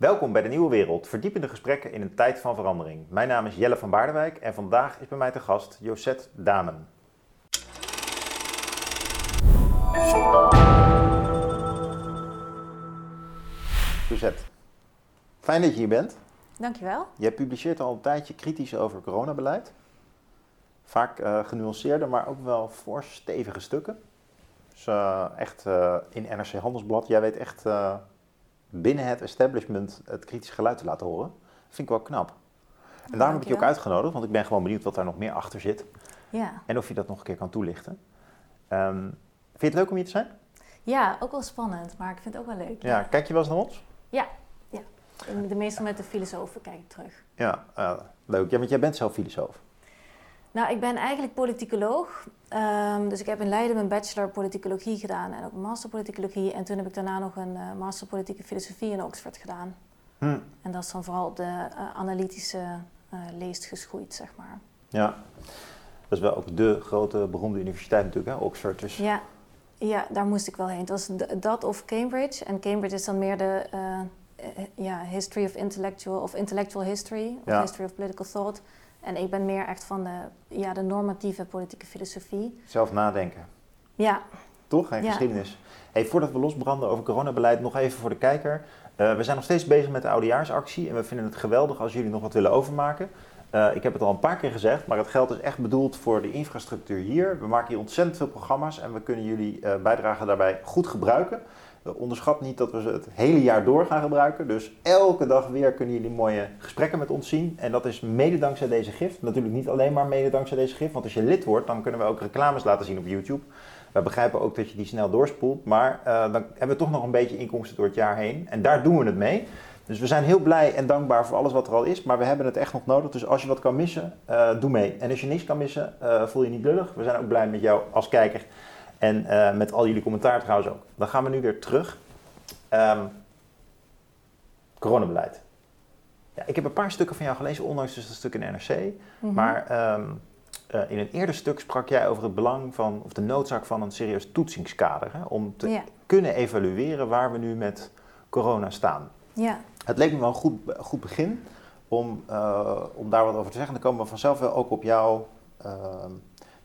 Welkom bij de Nieuwe Wereld, verdiepende gesprekken in een tijd van verandering. Mijn naam is Jelle van Baardewijk en vandaag is bij mij te gast Josette Damen. Josette, fijn dat je hier bent. Dankjewel. Jij publiceert al een tijdje kritisch over coronabeleid. Vaak uh, genuanceerde, maar ook wel fors stevige stukken. Dus uh, echt uh, in NRC Handelsblad. Jij weet echt binnen het establishment het kritische geluid te laten horen. Dat vind ik wel knap. En daarom heb ik je ook uitgenodigd, want ik ben gewoon benieuwd wat daar nog meer achter zit. Ja. En of je dat nog een keer kan toelichten. Um, vind je het leuk om hier te zijn? Ja, ook wel spannend, maar ik vind het ook wel leuk. Ja, kijk je wel eens naar ons? Ja, ja. De meeste met de filosofen kijk ik terug. Ja, uh, leuk. Ja, want jij bent zelf filosoof. Nou, ik ben eigenlijk politicoloog. Um, dus ik heb in Leiden mijn bachelor politicologie gedaan en ook een master politicologie. En toen heb ik daarna nog een uh, master politieke filosofie in Oxford gedaan. Hm. En dat is dan vooral op de uh, analytische uh, leest geschoeid, zeg maar. Ja, dat is wel ook de grote beroemde universiteit natuurlijk, hè? Oxford. Dus. Ja, ja, daar moest ik wel heen. Het was dat of Cambridge. En Cambridge is dan meer de ja, history of intellectual, of intellectual history, of Ja. history of political thought. En ik ben meer echt van de, ja, de normatieve politieke filosofie. Zelf nadenken. Ja, Toch? En Ja. geschiedenis. Hey, voordat we losbranden over coronabeleid, nog even voor de kijker. Eh, we zijn nog steeds bezig met de oudejaarsactie en we vinden het geweldig als jullie nog wat willen overmaken. Eh, ik heb het al een paar keer gezegd, maar het geld is echt bedoeld voor de infrastructuur hier. We maken hier ontzettend veel programma's en we kunnen jullie eh, bijdrage daarbij goed gebruiken. Eh, onderschat niet dat we ze het hele jaar door gaan gebruiken. Dus elke dag weer kunnen jullie mooie gesprekken met ons zien. En dat is mede dankzij deze gift. Natuurlijk niet alleen maar mede dankzij deze gift. Want als je lid wordt, dan kunnen we ook reclames laten zien op YouTube. We begrijpen ook dat je die snel doorspoelt. Maar eh, dan hebben we toch nog een beetje inkomsten door het jaar heen. En daar doen we het mee. Dus we zijn heel blij en dankbaar voor alles wat er al is. Maar we hebben het echt nog nodig. Dus als je wat kan missen, eh, doe mee. En als je niks kan missen, voel je niet lullig. We zijn ook blij met jou als kijker. En eh, met al jullie commentaar trouwens ook. Dan gaan we nu weer terug. Ehm coronabeleid. Ja, ik heb een paar stukken van jou gelezen, ondanks dus dat stuk in NRC. Mhm. Maar ehm, eh, in een eerder stuk sprak jij over het belang van, of de noodzaak van een serieus toetsingskader. Hè, om te ja, kunnen evalueren waar we nu met corona staan. ja, Het leek me wel een goed, goed begin om, eh, om daar wat over te zeggen. Dan komen we vanzelf wel ook op jouw ehm,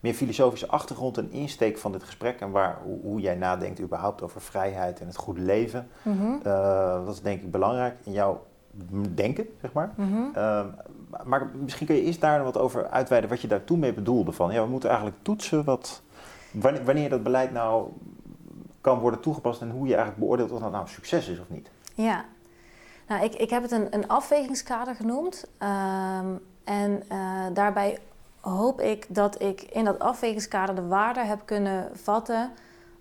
meer filosofische achtergrond en insteek van dit gesprek. En waar, hoe, hoe jij nadenkt überhaupt over vrijheid en het goede leven. Eh, dat is denk ik belangrijk in jouw denken, zeg maar. mhm. Ehm, maar misschien kun je eerst daar wat over uitweiden wat je daar toen mee bedoelde. Van, ja, we moeten eigenlijk toetsen wat, wanneer, wanneer dat beleid nou kan worden toegepast en hoe je eigenlijk beoordeelt of dat nou succes is of niet. Ja, nou, ik, ik heb het een, een afwegingskader genoemd. Ehm, en eh, daarbij hoop ik dat ik in dat afwegingskader de waarde heb kunnen vatten.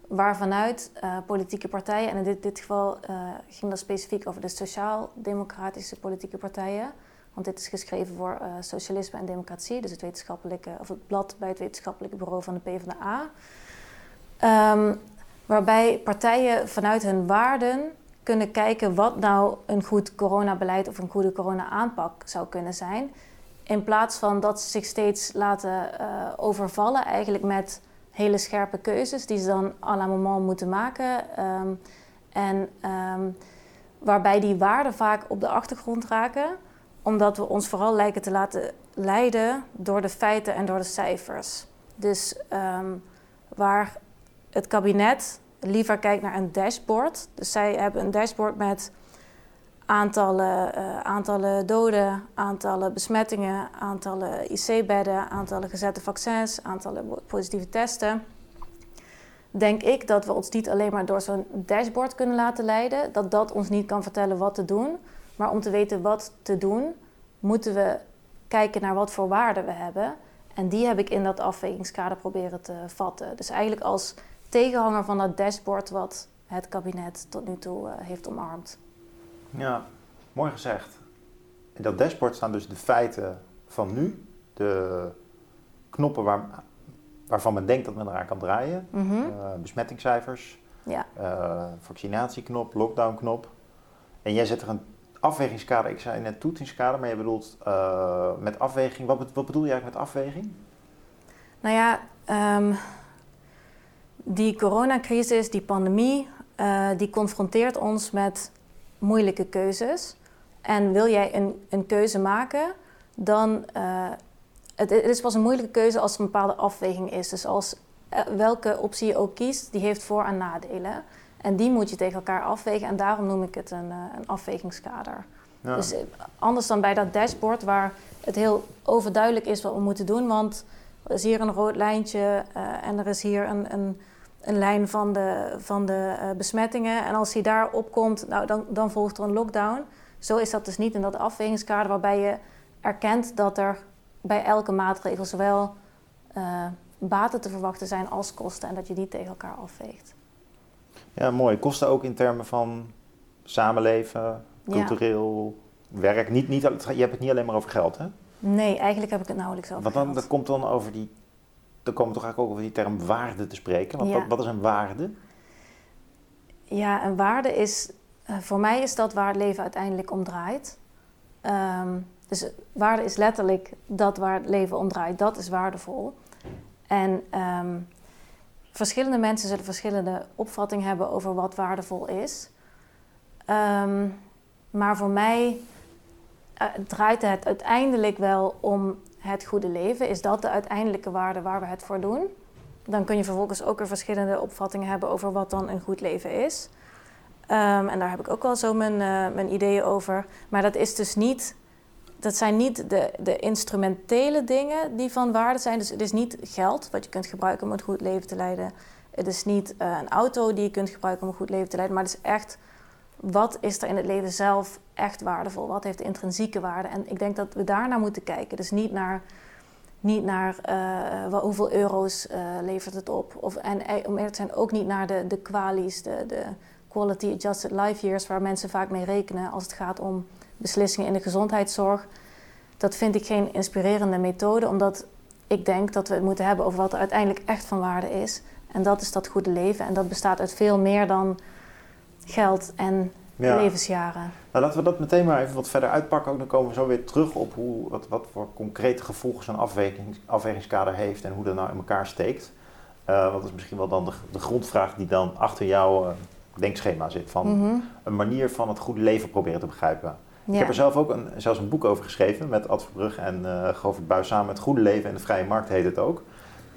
waarvanuit eh, politieke partijen, en in dit, dit geval eh, ging dat specifiek over de sociaal-democratische politieke partijen. Want dit is geschreven voor eh, Socialisme en Democratie, dus het, wetenschappelijke, of het blad bij het wetenschappelijke bureau van de PvdA. Ehm, waarbij partijen vanuit hun waarden kunnen kijken wat nou een goed coronabeleid of een goede corona-aanpak zou kunnen zijn. In plaats van dat ze zich steeds laten eh, overvallen, eigenlijk met hele scherpe keuzes die ze dan à la moment moeten maken. Ehm, en ehm, waarbij die waarden vaak op de achtergrond raken, omdat we ons vooral lijken te laten leiden door de feiten en door de cijfers. Dus ehm, waar het kabinet liever kijkt naar een dashboard. Dus zij hebben een dashboard met aantallen, eh, aantallen doden, aantallen besmettingen, aantallen IC-bedden, aantallen gezette vaccins, aantallen positieve testen. Denk ik dat we ons niet alleen maar door zo'n dashboard kunnen laten leiden, dat dat ons niet kan vertellen wat te doen. Maar om te weten wat te doen, moeten we kijken naar wat voor waarden we hebben. En die heb ik in dat afwegingskader proberen te vatten. Dus eigenlijk als tegenhanger van dat dashboard wat het kabinet tot nu toe eh, heeft omarmd. Ja, mooi gezegd. In dat dashboard staan dus de feiten van nu, de knoppen waar, waarvan men denkt dat men eraan kan draaien. Eh, besmettingscijfers, Ja, eh, vaccinatieknop, lockdownknop. En jij zet er een afwegingskader, ik zei net toetsingskader, maar je bedoelt eh, met afweging, wat, wat bedoel je eigenlijk met afweging? nou ja, ehm, die coronacrisis, die pandemie, die confronteert ons met moeilijke keuzes. en wil jij een, een keuze maken, dan uh, het, het, is pas een moeilijke keuze als er een bepaalde afweging is. Dus als uh, welke optie je ook kiest, die heeft voor- en nadelen. En die moet je tegen elkaar afwegen en daarom noem ik het een, uh, een afwegingskader. Ja. Dus anders dan bij dat dashboard waar het heel overduidelijk is wat we moeten doen, want er is hier een rood lijntje en er is hier een, een een lijn van de, van de uh, besmettingen. En als die daar opkomt, nou, dan, dan volgt er een lockdown. Zo is dat dus niet in dat afwegingskader waarbij je erkent dat er bij elke maatregel zowel uh, baten te verwachten zijn als kosten en dat je die tegen elkaar afweegt. Ja, mooi. Kosten ook in termen van samenleven, cultureel ja. werk. Niet, niet, je hebt het niet alleen maar over geld, hè? Nee, eigenlijk heb ik het nauwelijks over Want dan, dat komt dan over die dan komen we toch eigenlijk ook over die term waarde te spreken. Want Ja. wat, wat is een waarde? Ja, een waarde is, eh, voor mij is dat waar het leven uiteindelijk om draait. Ehm, dus waarde is letterlijk dat waar het leven om draait, dat is waardevol. En ehm, verschillende mensen zullen verschillende opvattingen hebben over wat waardevol is. Ehm, maar voor mij eh, draait het uiteindelijk wel om het goede leven. Is dat de uiteindelijke waarde waar we het voor doen? Dan kun je vervolgens ook weer verschillende opvattingen hebben over wat dan een goed leven is. Um, en daar heb ik ook wel zo mijn, uh, mijn ideeën over. Maar dat is dus niet. Dat zijn niet de, de instrumentele dingen die van waarde zijn. Dus het is niet geld wat je kunt gebruiken om een goed leven te leiden. Het is niet uh, een auto die je kunt gebruiken om een goed leven te leiden. Maar het is echt wat is er in het leven zelf echt waardevol? Wat heeft de intrinsieke waarde? En ik denk dat we daar naar moeten kijken. Dus niet naar, niet naar wat, hoeveel euro's uh, levert het op. Of, en om eerlijk te zijn ook niet naar de, de kwalies, de, de quality adjusted life years... waar mensen vaak mee rekenen als het gaat om beslissingen in de gezondheidszorg. Dat vind ik geen inspirerende methode, omdat ik denk dat we het moeten hebben over wat er uiteindelijk echt van waarde is. En dat is dat goede leven. En dat bestaat uit veel meer dan geld en ja. levensjaren. Nou, laten we dat meteen maar even wat verder uitpakken. Ook dan komen we zo weer terug op hoe, wat, wat voor concrete gevolgen zo'n afweging, afwegingskader heeft en hoe dat nou in elkaar steekt. Uh, want dat is misschien wel dan de, de grondvraag die dan achter jouw uh, denkschema zit. Van mm -hmm. een manier van het goede leven proberen te begrijpen. Ja. Ik heb er zelf ook een, zelfs een boek over geschreven met Ad Verbrugge en uh, Govert Buis samen. Het goede leven en de vrije markt heet het ook.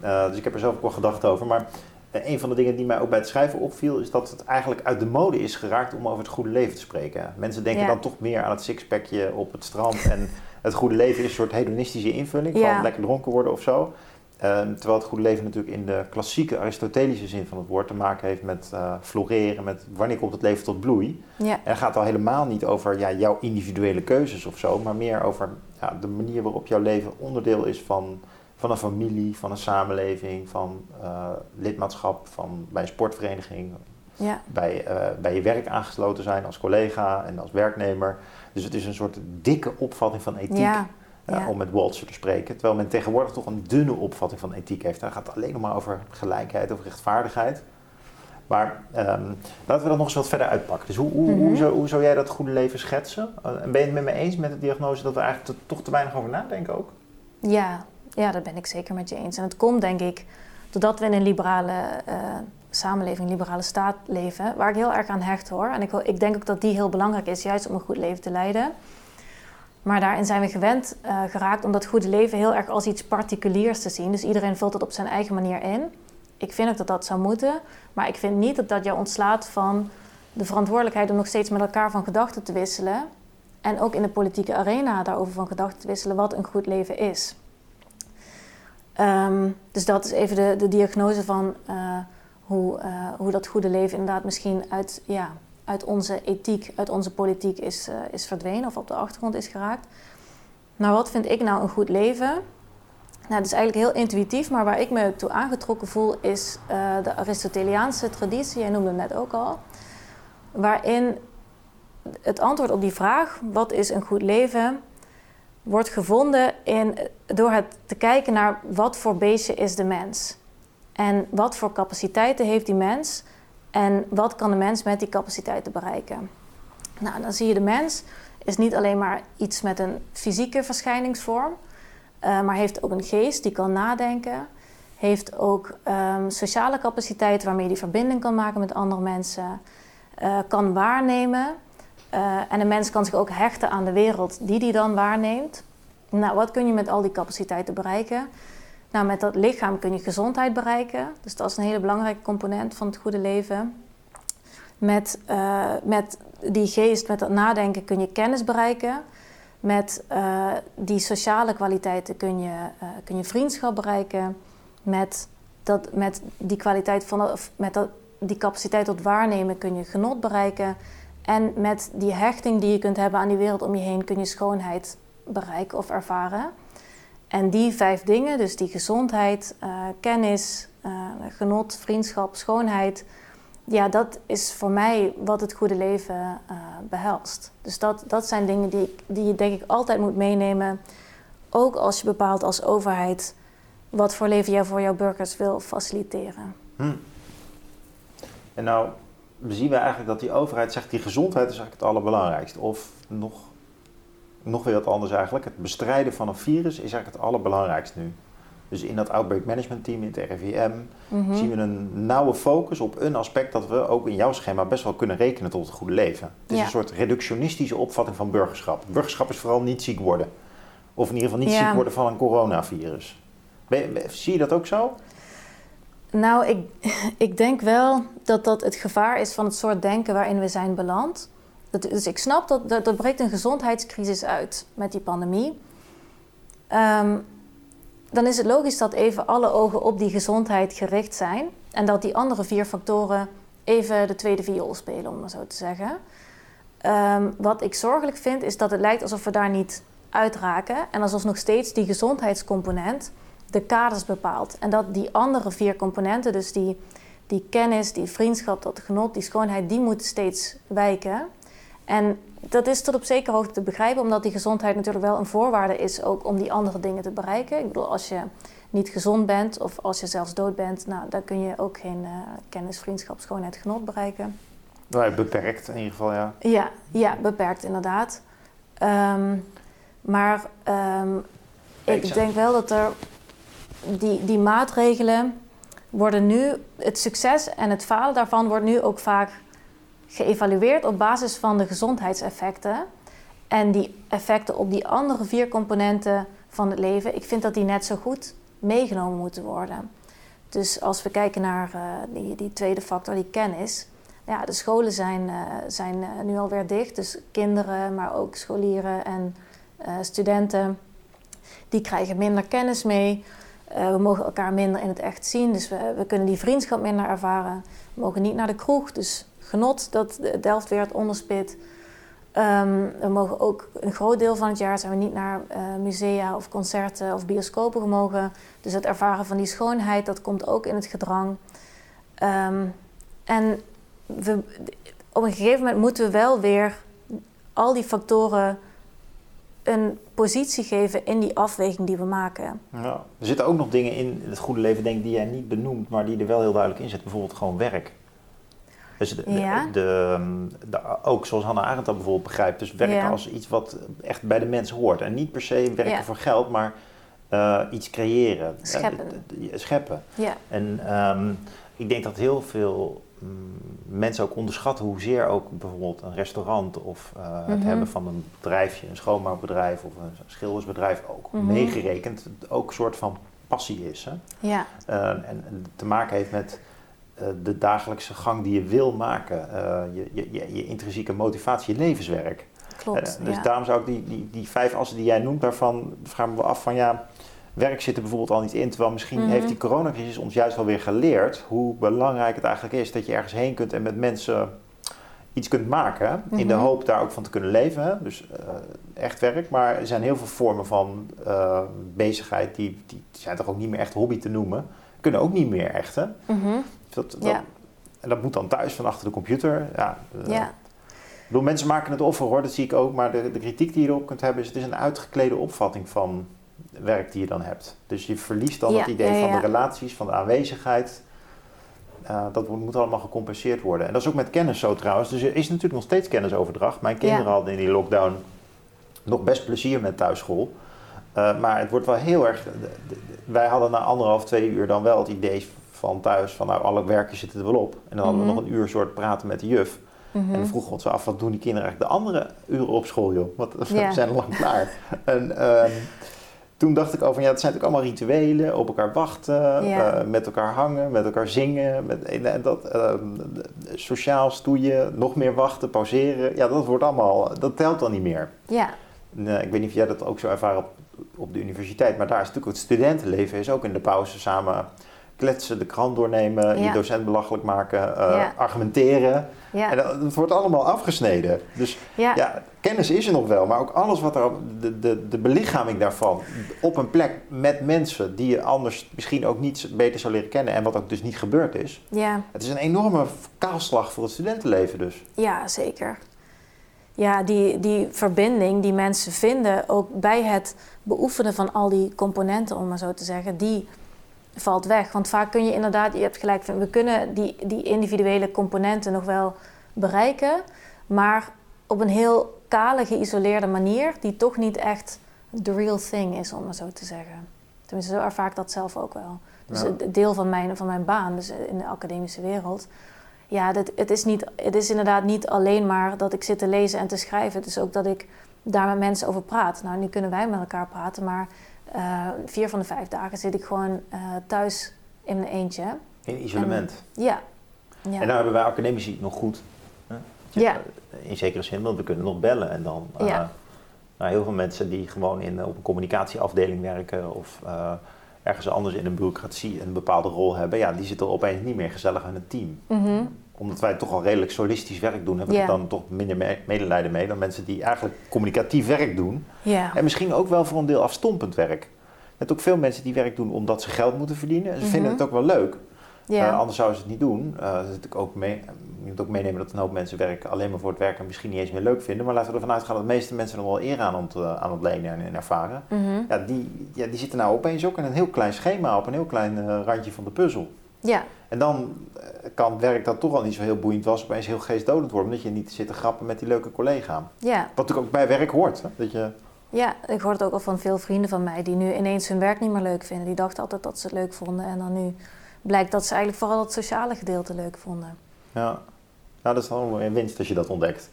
dus ik heb er zelf ook wel gedacht over. Maar een van de dingen die mij ook bij het schrijven opviel, is dat het eigenlijk uit de mode is geraakt om over het goede leven te spreken. Mensen denken ja. dan toch meer aan het sixpackje op het strand en het goede leven is een soort hedonistische invulling van lekker dronken worden of zo. Um, terwijl het goede leven natuurlijk in de klassieke Aristotelische zin van het woord te maken heeft met uh, floreren, met wanneer komt het leven tot bloei. Ja. En het gaat al helemaal niet over ja, jouw individuele keuzes of zo, maar meer over ja, de manier waarop jouw leven onderdeel is van van een familie, van een samenleving, van uh, lidmaatschap, van bij een sportvereniging, ja. bij, uh, bij je werk aangesloten zijn als collega en als werknemer. Dus het is een soort dikke opvatting van ethiek, ja. uh, ja. om met Walzer te spreken. Terwijl men tegenwoordig toch een dunne opvatting van ethiek heeft. Daar gaat het alleen nog maar over gelijkheid, over rechtvaardigheid. Maar um, laten we dat nog eens wat verder uitpakken. Dus hoe, hoe, Mhm. hoe, zou, hoe zou jij dat goede leven schetsen? en ben je het met me eens met de diagnose dat we eigenlijk te, toch te weinig over nadenken ook? Ja, ja, dat ben ik zeker met je eens. En het komt denk ik doordat we in een liberale uh, samenleving, liberale staat leven, waar ik heel erg aan hecht hoor. En ik, ik, denk ook dat die heel belangrijk is, juist om een goed leven te leiden. Maar daarin zijn we gewend uh, geraakt om dat goede leven heel erg als iets particuliers te zien. Dus iedereen vult het op zijn eigen manier in. Ik vind ook dat dat zou moeten. Maar ik vind niet dat dat jou ontslaat van de verantwoordelijkheid om nog steeds met elkaar van gedachten te wisselen. En ook in de politieke arena daarover van gedachten te wisselen wat een goed leven is. Um, dus dat is even de, de diagnose van uh, hoe, uh, hoe dat goede leven inderdaad misschien uit, ja, uit onze ethiek, uit onze politiek is, uh, is verdwenen of op de achtergrond is geraakt. Maar wat vind ik nou een goed leven? Nou, dat is eigenlijk heel intuïtief, maar waar ik me toe aangetrokken voel is de Aristoteliaanse traditie, jij noemde het net ook al, waarin het antwoord op die vraag, wat is een goed leven, wordt gevonden in, door het te kijken naar wat voor beestje is de mens. En wat voor capaciteiten heeft die mens en wat kan de mens met die capaciteiten bereiken. Nou, dan zie je de mens is niet alleen maar iets met een fysieke verschijningsvorm, uh, maar heeft ook een geest die kan nadenken, heeft ook um, sociale capaciteiten waarmee die verbinding kan maken met andere mensen, uh, kan waarnemen. Uh, en een mens kan zich ook hechten aan de wereld die die dan waarneemt. Nou, wat kun je met al die capaciteiten bereiken? Nou, met dat lichaam kun je gezondheid bereiken. Dus dat is een hele belangrijke component van het goede leven. Met, uh, met die geest, met dat nadenken kun je kennis bereiken. Met uh, die sociale kwaliteiten kun je, kun je vriendschap bereiken. Met, dat, met die kwaliteit van met dat, die capaciteit tot waarnemen kun je genot bereiken. En met die hechting die je kunt hebben aan die wereld om je heen kun je schoonheid bereiken of ervaren. En die vijf dingen, dus die gezondheid, uh, kennis, genot, vriendschap, schoonheid, ja, dat is voor mij wat het goede leven uh, behelst. Dus dat, dat zijn dingen die, die je denk ik altijd moet meenemen. Ook als je bepaalt als overheid wat voor leven jij voor jouw burgers wil faciliteren. Hm. En nou zien we eigenlijk dat die overheid zegt die gezondheid is eigenlijk het allerbelangrijkste. Of nog, nog weer wat anders eigenlijk. Het bestrijden van een virus is eigenlijk het allerbelangrijkste nu. Dus in dat outbreak management team, in het RIVM, mhm. zien we een nauwe focus op een aspect dat we ook in jouw schema best wel kunnen rekenen tot het goede leven. Het is een soort reductionistische opvatting van burgerschap. Burgerschap is vooral niet ziek worden. Of in ieder geval niet ziek worden van een coronavirus. zie je dat ook zo? Nou, ik, ik denk wel dat dat het gevaar is van het soort denken waarin we zijn beland. dus ik snap dat, dat breekt een gezondheidscrisis uit met die pandemie. Um, dan is het logisch dat even alle ogen op die gezondheid gericht zijn. En dat die andere vier factoren even de tweede viool spelen, om maar zo te zeggen. Um, wat ik zorgelijk vind, is dat het lijkt alsof we daar niet uitraken. En alsof nog steeds die gezondheidscomponent de kaders bepaalt. En dat die andere vier componenten, dus die, die kennis, die vriendschap, dat genot, die schoonheid, die moeten steeds wijken. En dat is tot op zekere hoogte te begrijpen, omdat die gezondheid natuurlijk wel een voorwaarde is ook om die andere dingen te bereiken. Ik bedoel, als je niet gezond bent of als je zelfs dood bent, nou, dan kun je ook geen uh, kennis, vriendschap, schoonheid, genot bereiken. Nou, beperkt in ieder geval, ja. Ja, ja beperkt inderdaad. Um, maar um, ik denk wel dat er die, die maatregelen worden nu, het succes en het falen daarvan wordt nu ook vaak geëvalueerd op basis van de gezondheidseffecten. En die effecten op die andere vier componenten van het leven, ik vind dat die net zo goed meegenomen moeten worden. Dus als we kijken naar uh, die, die, tweede factor, die kennis. Ja, de scholen zijn, uh, zijn uh, nu alweer dicht. Dus kinderen, maar ook scholieren en studenten, die krijgen minder kennis mee. We mogen elkaar minder in het echt zien. Dus we, kunnen die vriendschap minder ervaren. We mogen niet naar de kroeg. Dus genot dat Delft weer het onderspit. Um, we mogen ook een groot deel van het jaar zijn we niet naar uh, musea of concerten of bioscopen gemogen. Dus het ervaren van die schoonheid, dat komt ook in het gedrang. Um, en we, op een gegeven moment moeten we wel weer al die factoren een positie geven in die afweging die we maken. Ja. Er zitten ook nog dingen in het goede leven, denk ik, die jij niet benoemt, maar die er wel heel duidelijk in zitten. Bijvoorbeeld gewoon werk. Dus de, de, de, ook zoals Hannah Arendt dat bijvoorbeeld begrijpt, dus werken als iets wat echt bij de mens hoort. En niet per se werken voor geld, maar uh, iets creëren. Scheppen. Scheppen. Ja. En um, ik denk dat heel veel mensen ook onderschatten hoezeer ook bijvoorbeeld een restaurant of uh, mm -hmm. het hebben van een bedrijfje, een schoonmaakbedrijf of een schildersbedrijf ook mm -hmm. meegerekend, ook een soort van passie is. Hè? Ja. en, en te maken heeft met eh, de dagelijkse gang die je wil maken, uh, je, je, je, intrinsieke motivatie, je levenswerk. Klopt. Dus daarom zou ik die, die, die vijf assen die jij noemt, daarvan vragen we af van ja, werk zit er bijvoorbeeld al niet in. Terwijl misschien heeft die coronacrisis ons juist wel weer geleerd hoe belangrijk het eigenlijk is dat je ergens heen kunt en met mensen iets kunt maken. In de mm-hmm. hoop daar ook van te kunnen leven. Dus echt werk. Maar er zijn heel veel vormen van bezigheid die, die zijn toch ook niet meer echt hobby te noemen. Kunnen ook niet meer echt. Hè? Mm-hmm. Dat, ja. En dat moet dan thuis van achter de computer. Ja, uh, ja. Ik bedoel, mensen maken het offer hoor, dat zie ik ook. Maar de, de kritiek die je erop kunt hebben is... het is een uitgeklede opvatting van werk die je dan hebt. Dus je verliest dan het idee van de relaties, van de aanwezigheid. Uh, dat moet allemaal gecompenseerd worden. En dat is ook met kennis zo trouwens. Dus er is natuurlijk nog steeds kennisoverdracht. Mijn kinderen hadden in die lockdown nog best plezier met thuisschool. Uh, maar het wordt wel heel erg... wij hadden na anderhalf, twee uur dan wel het idee van thuis van nou alle werken zitten er wel op. En dan hadden we mhm. nog een uur soort praten met de juf. Mhm. En we vroegen ons af, wat doen die kinderen eigenlijk de andere uren op school, joh? Want we Ja. zijn al lang klaar. en ehm, toen dacht ik over, ja, het zijn natuurlijk allemaal rituelen, op elkaar wachten, Ja. eh, met elkaar hangen, met elkaar zingen, met en dat, ehm, sociaal stoeien, nog meer wachten, pauzeren. Ja, dat wordt allemaal, dat telt dan niet meer. Ja, ik weet niet of jij dat ook zo ervaren op, op de universiteit, maar daar is natuurlijk het studentenleven is ook in de pauze samen kletsen, de krant doornemen, je docent belachelijk maken, eh, Ja. argumenteren. ja, En dat, wordt allemaal afgesneden. Dus ja. ja, kennis is er nog wel, maar ook alles wat er, de, de, de belichaming daarvan, op een plek met mensen die je anders misschien ook niet beter zou leren kennen en wat ook dus niet gebeurd is. ja. Het is een enorme kaalslag voor het studentenleven dus. Ja, zeker. Ja, die, die verbinding die mensen vinden, ook bij het beoefenen van al die componenten, om maar zo te zeggen, die valt weg. Want vaak kun je inderdaad, je hebt gelijk, we kunnen die, die individuele componenten nog wel bereiken, maar op een heel kale, geïsoleerde manier, die toch niet echt the real thing is, om maar zo te zeggen. Tenminste, zo ervaar ik dat zelf ook wel. Dus Ja. het deel van mijn, van mijn baan, dus in de academische wereld, ja, dat, het, is niet, het is inderdaad niet alleen maar dat ik zit te lezen en te schrijven. Het is ook dat ik daar met mensen over praat. Nou, nu kunnen wij met elkaar praten, maar eh, vier van de vijf dagen zit ik gewoon eh, thuis in mijn eentje. In isolement. Ja. ja. En daar hebben wij academici nog goed. Hè? Ja. In zekere zin, want we kunnen nog bellen. En dan eh, Ja. nou, heel veel mensen die gewoon in, op een communicatieafdeling werken of eh, ergens anders in een bureaucratie een bepaalde rol hebben, ja, die zitten opeens niet meer gezellig in het team. Mhm. Omdat wij toch al redelijk solistisch werk doen, heb ik Ja. er dan toch minder me- medelijden mee dan mensen die eigenlijk communicatief werk doen. ja. En misschien ook wel voor een deel afstompend werk. Net ook veel mensen die werk doen omdat ze geld moeten verdienen. En ze vinden Mhm. het ook wel leuk. ja. Eh, anders zouden ze het niet doen. Eh, dat natuurlijk ook mee, je moet ook meenemen dat een hoop mensen werken alleen maar voor het werk en misschien niet eens meer leuk vinden. Maar laten we ervan uitgaan dat de meeste mensen er wel eer aan, ont, eh, aan ontlenen en, en ervaren. Mhm. Ja die, ja, die zitten nou opeens ook in een heel klein schema, op een heel klein eh, randje van de puzzel. ja. En dan kan werk dat toch al niet zo heel boeiend was, opeens heel geestdodend worden. Omdat je niet zit te grappen met die leuke collega. ja. Wat natuurlijk ook bij werk hoort. Hè? Dat je, Ja, ik hoor het ook al van veel vrienden van mij die nu ineens hun werk niet meer leuk vinden. Die dachten altijd dat ze het leuk vonden en dan nu blijkt dat ze eigenlijk vooral het sociale gedeelte leuk vonden. ja. Nou, dat is dan wel een winst als je dat ontdekt.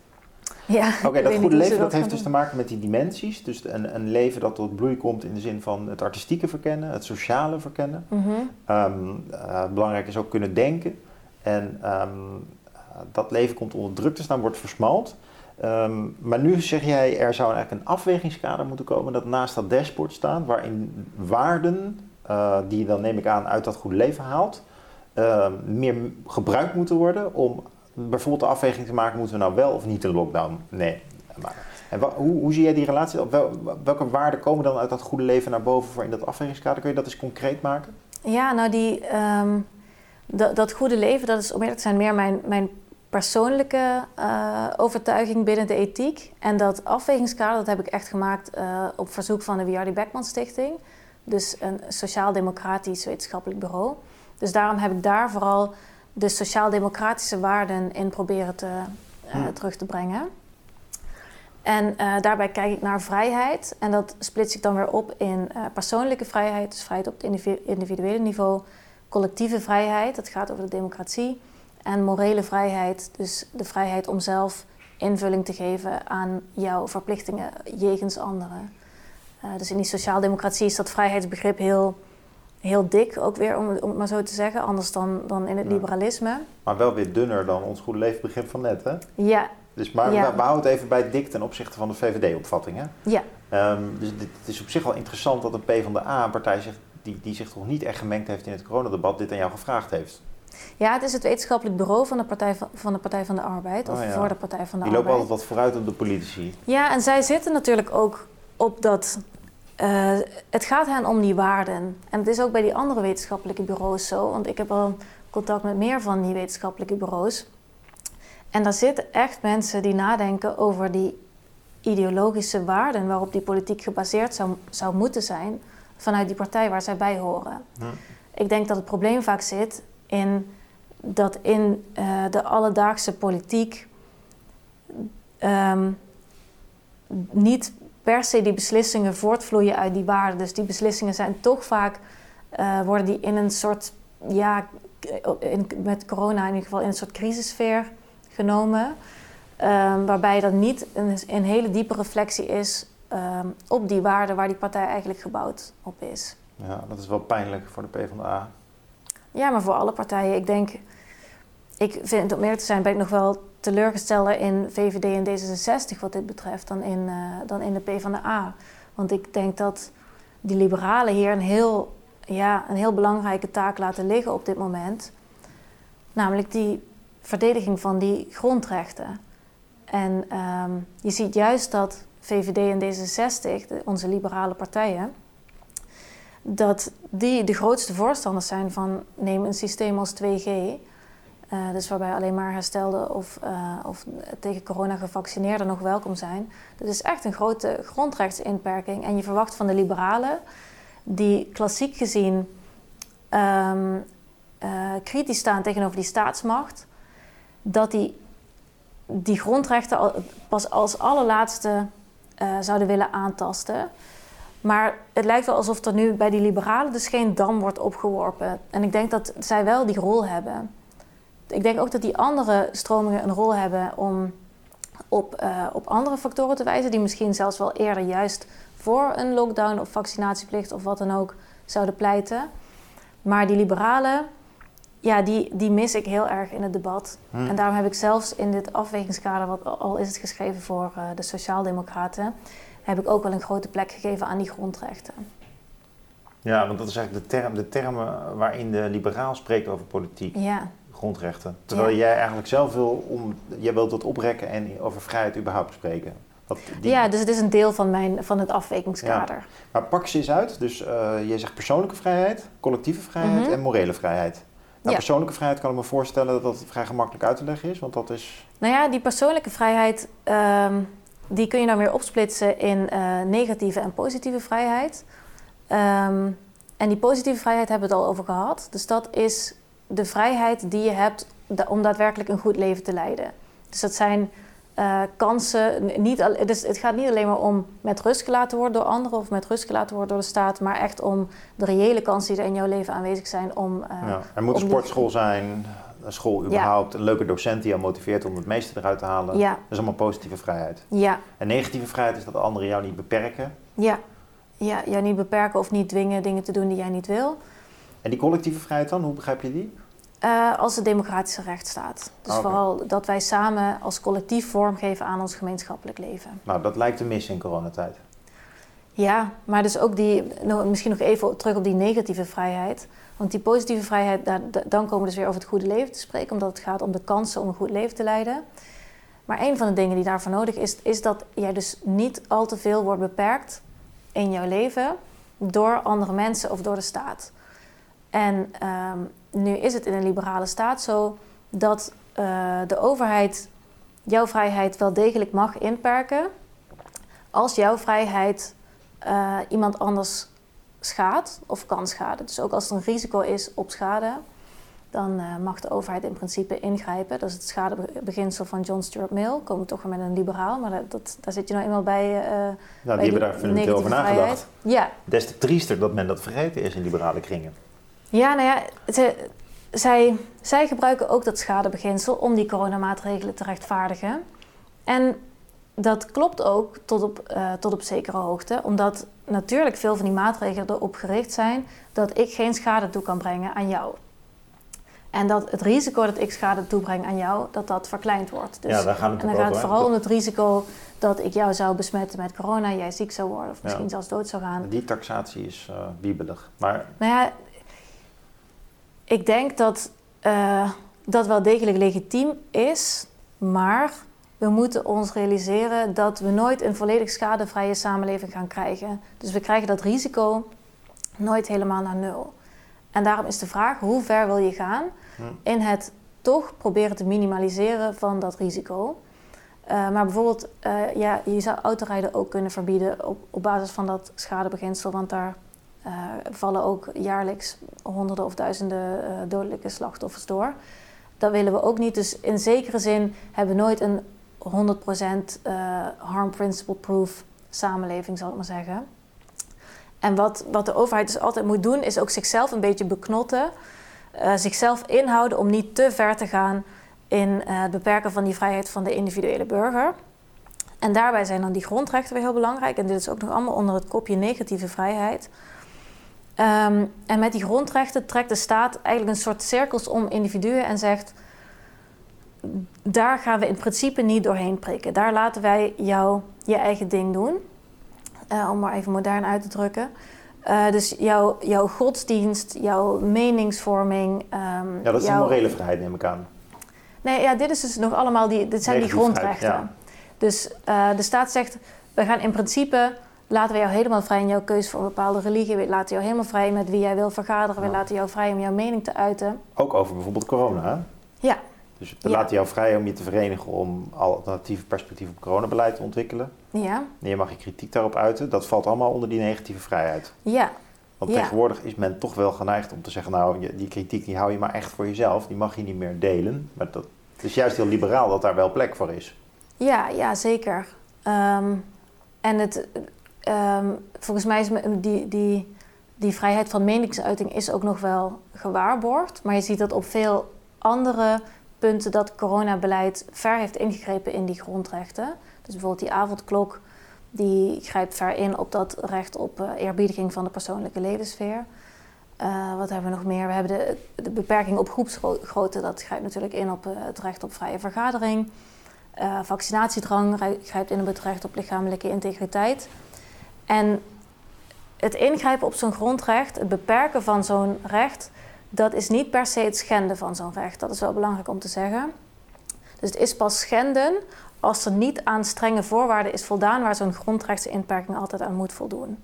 Ja, Oké, dat goede leven dat heeft dus te maken met die dimensies. Dus een, een leven dat tot bloei komt in de zin van het artistieke verkennen, het sociale verkennen. Mhm. Ehm, eh, belangrijk is ook kunnen denken. En ehm, eh, dat leven komt onder druk te staan, wordt versmalt. Ehm, maar nu zeg jij, er zou eigenlijk een afwegingskader moeten komen dat naast dat dashboard staan, waarin waarden, eh, die je dan neem ik aan uit dat goede leven haalt, ehm, meer gebruikt moeten worden om bijvoorbeeld de afweging te maken, moeten we nou wel of niet een lockdown? Nee. Maar, en hoe, hoe zie jij die relatie? Welke waarden komen dan uit dat goede leven naar boven voor in dat afwegingskader? Kun je dat eens concreet maken? Ja, nou die, dat, dat goede leven, dat is om eerlijk te zijn meer mijn, mijn persoonlijke eh, overtuiging binnen de ethiek. En dat afwegingskader, dat heb ik echt gemaakt eh, op verzoek van de Wiardi Beckman Stichting. Dus een sociaal-democratisch wetenschappelijk bureau. Dus daarom heb ik daar vooral de sociaal-democratische waarden in proberen te, eh, Hmm. terug te brengen. En daarbij kijk ik naar vrijheid. En dat splits ik dan weer op in persoonlijke vrijheid, dus vrijheid op het individu- individuele niveau. Collectieve vrijheid, dat gaat over de democratie. En morele vrijheid, dus de vrijheid om zelf invulling te geven aan jouw verplichtingen jegens anderen. Eh, dus in die sociaaldemocratie is dat vrijheidsbegrip heel, heel dik, ook weer om, om het maar zo te zeggen, anders dan, dan in het Ja. liberalisme. Maar wel weer dunner dan ons goede leven begin van net, hè? Ja, Dus maar Ja. we, we houden het even bij dik ten opzichte van de VVD-opvatting, hè? ja, Ehm, dus dit, het is op zich wel interessant dat een PvdA, een partij zegt, die, die zich toch niet echt gemengd heeft in het coronadebat, dit aan jou gevraagd heeft. ja, het is het wetenschappelijk bureau van de Partij van, van, de, Partij van de Arbeid, of Oh ja. voor de Partij van de Die lopen Arbeid. altijd wat vooruit op de politici. Ja, en zij zitten natuurlijk ook op dat. eh, het gaat hen om die waarden. En het is ook bij die andere wetenschappelijke bureaus zo, want ik heb al contact met meer van die wetenschappelijke bureaus. En daar zitten echt mensen die nadenken over die ideologische waarden waarop die politiek gebaseerd zou, zou moeten zijn vanuit die partij waar zij bij horen. Ik denk dat het probleem vaak zit in dat in eh, de alledaagse politiek ehm, niet per se die beslissingen voortvloeien uit die waarden. Dus die beslissingen zijn toch vaak, eh, worden die in een soort, ja, in, met corona in ieder geval, in een soort crisissfeer genomen. Ehm, waarbij dat niet een, een, hele diepe reflectie is ehm, op die waarden waar die partij eigenlijk gebouwd op is. Ja, dat is wel pijnlijk voor de PvdA. Ja, maar voor alle partijen. Ik denk, ik vind om meer te zijn, ben ik nog wel teleurgesteld in VVD en D66 wat dit betreft dan in, uh, dan in de PvdA. Want ik denk dat die liberalen hier een heel, ja, een heel belangrijke taak laten liggen op dit moment. Namelijk die verdediging van die grondrechten. En ehm, je ziet juist dat VVD en D66, onze liberale partijen, dat die de grootste voorstanders zijn van neem een systeem als 2G. Uh, eh, dus waarbij alleen maar herstelde of, uh, of tegen corona gevaccineerden nog welkom zijn. Dat is echt een grote grondrechtsinperking. En je verwacht van de liberalen, die klassiek gezien um, uh, kritisch staan tegenover die staatsmacht, dat die die grondrechten pas als allerlaatste zouden willen aantasten. Maar het lijkt wel alsof er nu bij die liberalen dus geen dam wordt opgeworpen. En ik denk dat zij wel die rol hebben. Ik denk ook dat die andere stromingen een rol hebben om op, uh, op andere factoren te wijzen, die misschien zelfs wel eerder juist voor een lockdown of vaccinatieplicht of wat dan ook zouden pleiten. Maar die liberalen, ja, die, die mis ik heel erg in het debat. Hmm. En daarom heb ik zelfs in dit afwegingskader, wat al is het geschreven voor uh, de Sociaaldemocraten, heb ik ook wel een grote plek gegeven aan die grondrechten. Ja, want dat is eigenlijk de, term, de termen waarin de liberaal spreekt over politiek. Ja. Grondrechten. Terwijl jij eigenlijk zelf wil, om, jij wilt dat oprekken en over vrijheid überhaupt spreken. Die... Ja, dus het is een deel van, mijn, van het afwegingskader. Ja. Maar pak ze eens uit. Dus uh, jij zegt persoonlijke vrijheid, collectieve vrijheid mhm. en morele vrijheid. Nou, persoonlijke vrijheid kan ik me voorstellen dat dat vrij gemakkelijk uit te leggen is, want dat is... Nou ja, die persoonlijke vrijheid... Ehm, die kun je dan weer opsplitsen in uh, negatieve en positieve vrijheid. Um, en die positieve vrijheid hebben we het al over gehad. Dus dat is de vrijheid die je hebt om daadwerkelijk een goed leven te leiden. Dus dat zijn uh, kansen. Niet, dus het gaat niet alleen maar om met rust gelaten worden door anderen of met rust gelaten worden door de staat, maar echt om de reële kansen die er in jouw leven aanwezig zijn. Om, uh, ja, er moet een sportschool zijn, een school überhaupt, een leuke docent die jou motiveert om het meeste eruit te halen. Ja. Dat is allemaal positieve vrijheid. Ja. En negatieve vrijheid is dat anderen jou niet beperken. Ja. ja, jou niet beperken of niet dwingen dingen te doen die jij niet wil. En die collectieve vrijheid dan, hoe begrijp je die? Uh, als de democratische rechtsstaat. Dus ah, vooral dat wij samen als collectief vormgeven aan ons gemeenschappelijk leven. Nou, dat lijkt te mis in coronatijd. Ja, maar dus ook die, nou, misschien nog even terug op die negatieve vrijheid. Want die positieve vrijheid, dan komen we dus weer over het goede leven te spreken, omdat het gaat om de kansen om een goed leven te leiden. Maar een van de dingen die daarvoor nodig is, is dat jij dus niet al te veel wordt beperkt in jouw leven door andere mensen of door de staat. En ehm, nu is het in een liberale staat zo dat uh, de overheid jouw vrijheid wel degelijk mag inperken als jouw vrijheid uh, iemand anders schaadt of kan schaden. Dus ook als er een risico is op schade, dan uh, mag de overheid in principe ingrijpen. Dat is het schadebeginsel van John Stuart Mill. Komen we toch weer met een liberaal, maar dat, daar zit je nou eenmaal bij. Uh, ja, die hebben daar fundamenteel over nagedacht. Ja. Des te triester dat men dat vergeten is in liberale kringen. Ja, nou ja, zij, zij gebruiken ook dat schadebeginsel om die coronamaatregelen te rechtvaardigen. En dat klopt ook tot op, uh, tot op zekere hoogte, omdat natuurlijk veel van die maatregelen erop gericht zijn dat ik geen schade toe kan brengen aan jou. En dat het risico dat ik schade toebreng aan jou, dat dat verkleind wordt. Dus, ja, daar gaat het en dan gaat het vooral om het risico dat ik jou zou besmetten met corona, jij ziek zou worden of misschien zelfs dood zou gaan. Die taxatie is uh, wiebelig. Maar... Nou ja, ik denk dat uh, dat wel degelijk legitiem is, maar we moeten ons realiseren dat we nooit een volledig schadevrije samenleving gaan krijgen. Dus we krijgen dat risico nooit helemaal naar nul. En daarom is de vraag: hoe ver wil je gaan hm. in het toch proberen te minimaliseren van dat risico? Uh, maar bijvoorbeeld, uh, ja, je zou autorijden ook kunnen verbieden op, op basis van dat schadebeginsel, want daar vallen ook jaarlijks honderden of duizenden dodelijke slachtoffers door. Dat willen we ook niet. Dus in zekere zin hebben we nooit een 100% uh, harm principle proof samenleving, zal ik maar zeggen. En wat, wat de overheid dus altijd moet doen, is ook zichzelf een beetje beknotten. Zichzelf inhouden om niet te ver te gaan in eh, het beperken van die vrijheid van de individuele burger. En daarbij zijn dan die grondrechten weer heel belangrijk. En dit is ook nog allemaal onder het kopje negatieve vrijheid. Ehm, en met die grondrechten trekt de staat eigenlijk een soort cirkels om individuen en zegt: daar gaan we in principe niet doorheen prikken. Daar laten wij jou je eigen ding doen. Uh, om maar even modern uit te drukken. Uh, dus jouw, jouw godsdienst, jouw meningsvorming. Um, ja, dat is jouw... een morele vrijheid, neem ik aan. Nee, ja, dit is dus nog allemaal die, dit zijn die grondrechten. Ja. Dus uh, de staat zegt: we gaan in principe laten we jou helemaal vrij in jouw keuze voor een bepaalde religie. We laten jou helemaal vrij met wie jij wil vergaderen. We laten jou vrij om jouw mening te uiten. Ook over bijvoorbeeld corona, hè? Ja. Dus we laten jou vrij om je te verenigen om alternatieve perspectieven op coronabeleid te ontwikkelen. Ja. En je mag je kritiek daarop uiten. Dat valt allemaal onder die negatieve vrijheid. Ja. Want Ja. tegenwoordig is men toch wel geneigd om te zeggen, nou, die kritiek die hou je maar echt voor jezelf. Die mag je niet meer delen. Maar dat, het is juist heel liberaal dat daar wel plek voor is. Ja, ja zeker. Ehm, en het, ehm, volgens mij is die, die, die vrijheid van meningsuiting is ook nog wel gewaarborgd. Maar je ziet dat op veel andere punten dat coronabeleid ver heeft ingegrepen in die grondrechten. Dus bijvoorbeeld die avondklok, die grijpt ver in op dat recht op eh, eerbiediging van de persoonlijke levenssfeer. Eh, wat hebben we nog meer? We hebben de, beperking op groepsgrootte, dat grijpt natuurlijk in op eh, het recht op vrije vergadering. Vaccinatiedrang rij- grijpt in op het recht op lichamelijke integriteit. En het ingrijpen op zo'n grondrecht, het beperken van zo'n recht, dat is niet per se het schenden van zo'n recht. Dat is wel belangrijk om te zeggen. Dus het is pas schenden als er niet aan strenge voorwaarden is voldaan waar zo'n grondrechtsinperking altijd aan moet voldoen.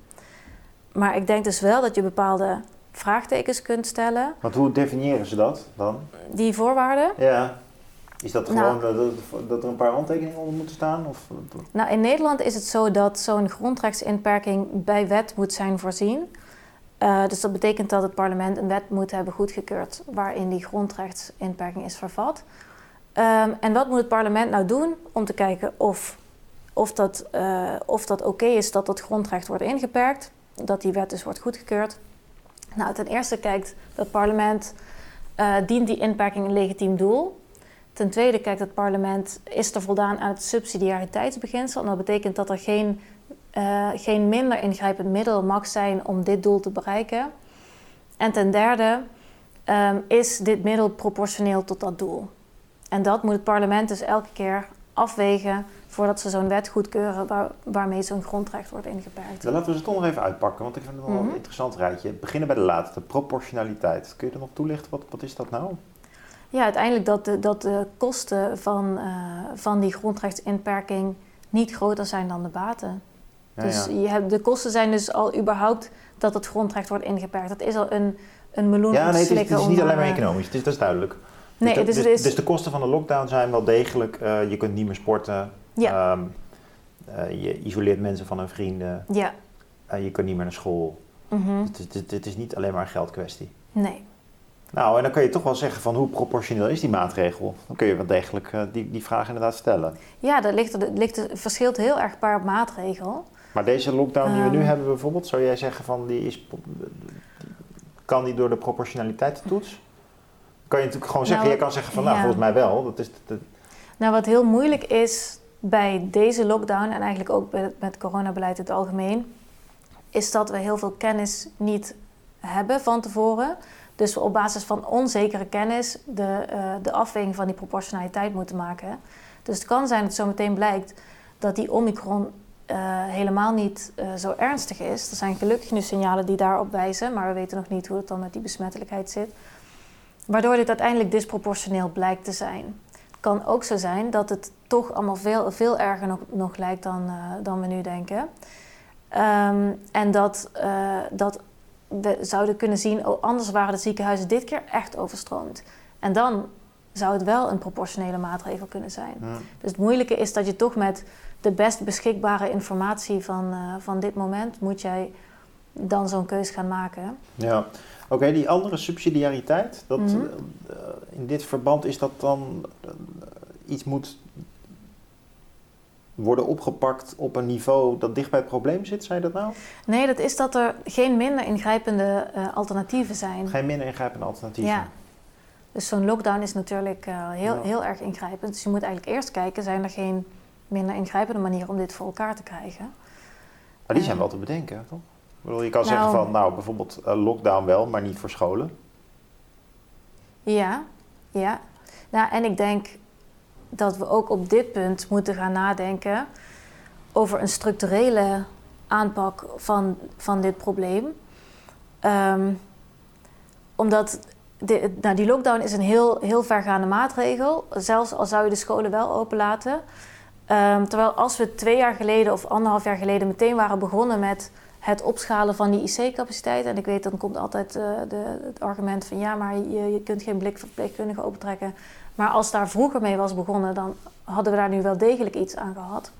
Maar ik denk dus wel dat je bepaalde vraagtekens kunt stellen. Want hoe definiëren ze dat dan? Die voorwaarden, Ja. Is dat Nou. gewoon dat, dat er een paar handtekeningen onder moeten staan? Of, Nou, in Nederland is het zo dat zo'n grondrechtsinperking bij wet moet zijn voorzien. Eh, dus dat betekent dat het parlement een wet moet hebben goedgekeurd waarin die grondrechtsinperking is vervat. Ehm, en wat moet het parlement nou doen om te kijken of, of dat, eh, of dat oké is dat dat grondrecht wordt ingeperkt, dat die wet dus wordt goedgekeurd? Nou, ten eerste kijkt het parlement, eh, dient die inperking een legitiem doel? Ten tweede kijkt het parlement, is er voldaan aan het subsidiariteitsbeginsel? En dat betekent dat er geen, eh, geen minder ingrijpend middel mag zijn om dit doel te bereiken. En ten derde, ehm, is dit middel proportioneel tot dat doel? En dat moet het parlement dus elke keer afwegen voordat ze zo'n wet goedkeuren waar, waarmee zo'n grondrecht wordt ingeperkt. Dan laten we ze toch nog even uitpakken, want ik vind het wel Mhm. een interessant rijtje. Beginnen bij de laatste, proportionaliteit. Kun je er nog toelichten? Wat, wat is dat nou? Ja, uiteindelijk dat de, dat de kosten van, eh, van die grondrechtsinperking niet groter zijn dan de baten. Ja, dus ja. Je hebt, de kosten zijn dus al überhaupt dat het grondrecht wordt ingeperkt. Dat is al een, een meloen Ja, nee, het is, het niet alleen maar eh, economisch, het is, dat is duidelijk. Nee, dus, dus de, het is... dus de kosten van de lockdown zijn wel degelijk, eh, je kunt niet meer sporten, Ja. Ehm, eh, je isoleert mensen van hun vrienden, Ja. je kunt niet meer naar school. Het, is- het, het is niet alleen maar een geldkwestie. Nee. Nou, en dan kun je toch wel zeggen van hoe proportioneel is die maatregel? Dan kun je wel degelijk eh, die, die vraag inderdaad stellen. Ja, dat ligt, er- dat ligt, er- verschilt heel erg per maatregel. Maar deze lockdown die we nu Ehm. hebben bijvoorbeeld, zou jij zeggen van die is, kan die door de proportionaliteitstoets? Kan je natuurlijk gewoon zeggen, Nou, je kan zeggen van nou ja. volgens mij wel. Dat is, dat, Nou, wat heel moeilijk is bij deze lockdown en eigenlijk ook met het coronabeleid in het algemeen, is dat we heel veel kennis niet hebben van tevoren. Dus we op basis van onzekere kennis de, eh, de afweging van die proportionaliteit moeten maken. Dus het kan zijn dat zo meteen blijkt dat die omikron eh, helemaal niet eh, zo ernstig is. Er zijn gelukkig nu signalen die daarop wijzen, maar we weten nog niet hoe het dan met die besmettelijkheid zit. Waardoor dit uiteindelijk disproportioneel blijkt te zijn. Het kan ook zo zijn dat het toch allemaal veel, veel erger nog, nog lijkt dan, dan we nu denken. Ehm, en dat, dat we zouden kunnen zien, oh, anders waren de ziekenhuizen dit keer echt overstroomd. En dan zou het wel een proportionele maatregel kunnen zijn. Dus het moeilijke is dat je toch met de best beschikbare informatie van, eh, van dit moment moet jij dan zo'n keus gaan maken. Ja, oké, die andere subsidiariteit, dat, Mhm. eh, in dit verband is dat dan eh, iets moet worden opgepakt op een niveau dat dicht bij het probleem zit, zei je dat nou? Nee, dat is dat er geen minder ingrijpende eh, alternatieven zijn. Geen minder ingrijpende alternatieven. Ja. Dus zo'n lockdown is natuurlijk uh, heel, Ja. heel erg ingrijpend. Dus je moet eigenlijk eerst kijken, zijn er geen minder ingrijpende manieren om dit voor elkaar te krijgen? Maar die zijn Ja. wel te bedenken, toch? Ik bedoel, je kan Nou- zeggen van, nou, bijvoorbeeld eh, lockdown wel, maar niet voor scholen. Ja, ja. Nou, en ik denk dat we ook op dit punt moeten gaan nadenken over een structurele aanpak van, van dit probleem. Ehm, omdat nou, die lockdown is een heel, heel vergaande maatregel, zelfs al zou je de scholen wel openlaten. Ehm, terwijl als we twee jaar geleden of anderhalf jaar geleden meteen waren begonnen met het opschalen van die IC-capaciteit. En ik weet, dan komt altijd eh, de, het argument van ja, maar je, je kunt geen blik verpleegkundigen opentrekken. Maar als daar vroeger mee was begonnen, dan hadden we daar nu wel degelijk iets aan gehad.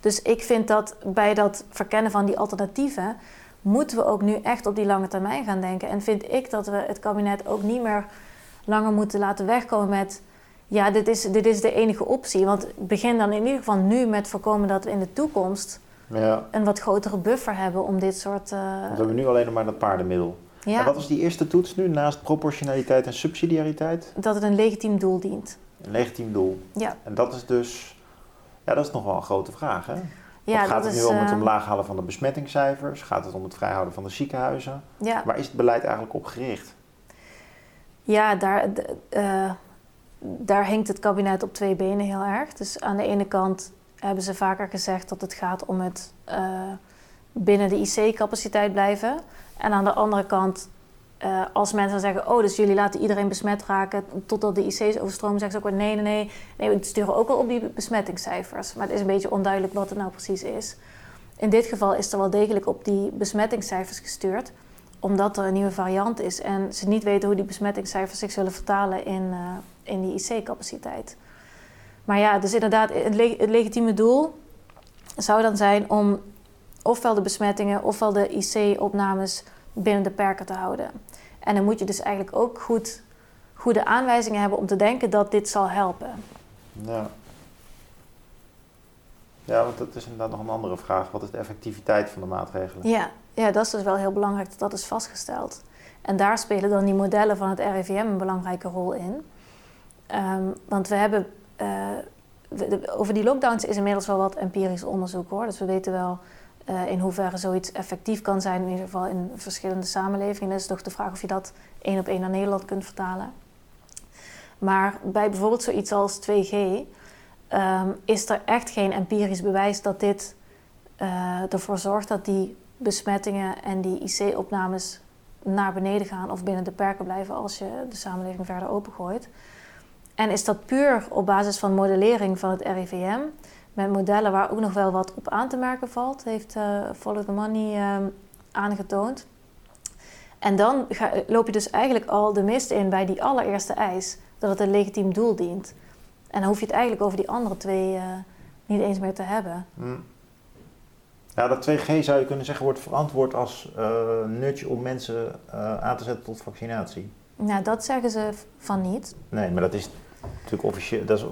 Dus ik vind dat bij dat verkennen van die alternatieven, moeten we ook nu echt op die lange termijn gaan denken. En vind ik dat we het kabinet ook niet meer langer moeten laten wegkomen met. Ja, dit is, dit is de enige optie. Want begin dan in ieder geval nu met voorkomen dat we in de toekomst Ja, een wat grotere buffer hebben om dit soort. want we hebben nu alleen nog maar dat paardenmiddel. Ja, En wat was die eerste toets nu, naast proportionaliteit en subsidiariteit? dat het een legitiem doel dient. Een legitiem doel. Ja, En dat is dus, ja, dat is nog wel een grote vraag, hè? ja Of gaat het is. nu om het eh, omlaag halen van de besmettingscijfers? Gaat het om het vrijhouden van de ziekenhuizen? ja, Waar is het beleid eigenlijk op gericht? ja daar, eh, daar hinkt het kabinet op twee benen heel erg. Dus aan de ene kant hebben ze vaker gezegd dat het gaat om het eh, binnen de IC-capaciteit blijven. En aan de andere kant, eh, als mensen zeggen: Oh, dus jullie laten iedereen besmet raken totdat de IC's overstromen, zeggen ze ook Nee, nee, nee. Nee, we sturen ook wel op die besmettingscijfers. Maar het is een beetje onduidelijk wat het nou precies is. In dit geval is er wel degelijk op die besmettingscijfers gestuurd omdat er een nieuwe variant is en ze niet weten hoe die besmettingscijfers zich zullen vertalen in, eh, in die IC-capaciteit. Maar ja, dus inderdaad, het legitieme doel zou dan zijn om ofwel de besmettingen ofwel de IC-opnames binnen de perken te houden. En dan moet je dus eigenlijk ook goed, goede aanwijzingen hebben om te denken dat dit zal helpen. Ja. Ja, want dat is inderdaad nog een andere vraag. Wat is de effectiviteit van de maatregelen? Ja, ja, dat is dus wel heel belangrijk dat dat is vastgesteld. En daar spelen dan die modellen van het RIVM een belangrijke rol in. Ehm, want we hebben. eh, we- de- over die lockdowns is inmiddels wel wat empirisch onderzoek hoor. Dus we weten wel eh, in hoeverre zoiets effectief kan zijn, in ieder geval in verschillende samenlevingen. Is toch de vraag of je dat één op één naar Nederland kunt vertalen. Maar bij bijvoorbeeld zoiets als 2G ehm, is er echt geen empirisch bewijs dat dit eh, ervoor zorgt dat die besmettingen en die IC-opnames naar beneden gaan of binnen de perken blijven als je de samenleving verder opengooit. En is dat puur op basis van modellering van het RIVM, met modellen waar ook nog wel wat op aan te merken valt, heeft eh Follow the Money ehm, aangetoond. En dan ga- loop je dus eigenlijk al de mist in bij die allereerste eis, dat het een legitiem doel dient. En dan hoef je het eigenlijk over die andere twee eh, niet eens meer te hebben. Hm. Ja, dat 2G zou je kunnen zeggen wordt verantwoord als eh, nudge om mensen aan te zetten tot vaccinatie. Nou, dat zeggen ze van niet. Nee, maar dat is natuurlijk officie dat is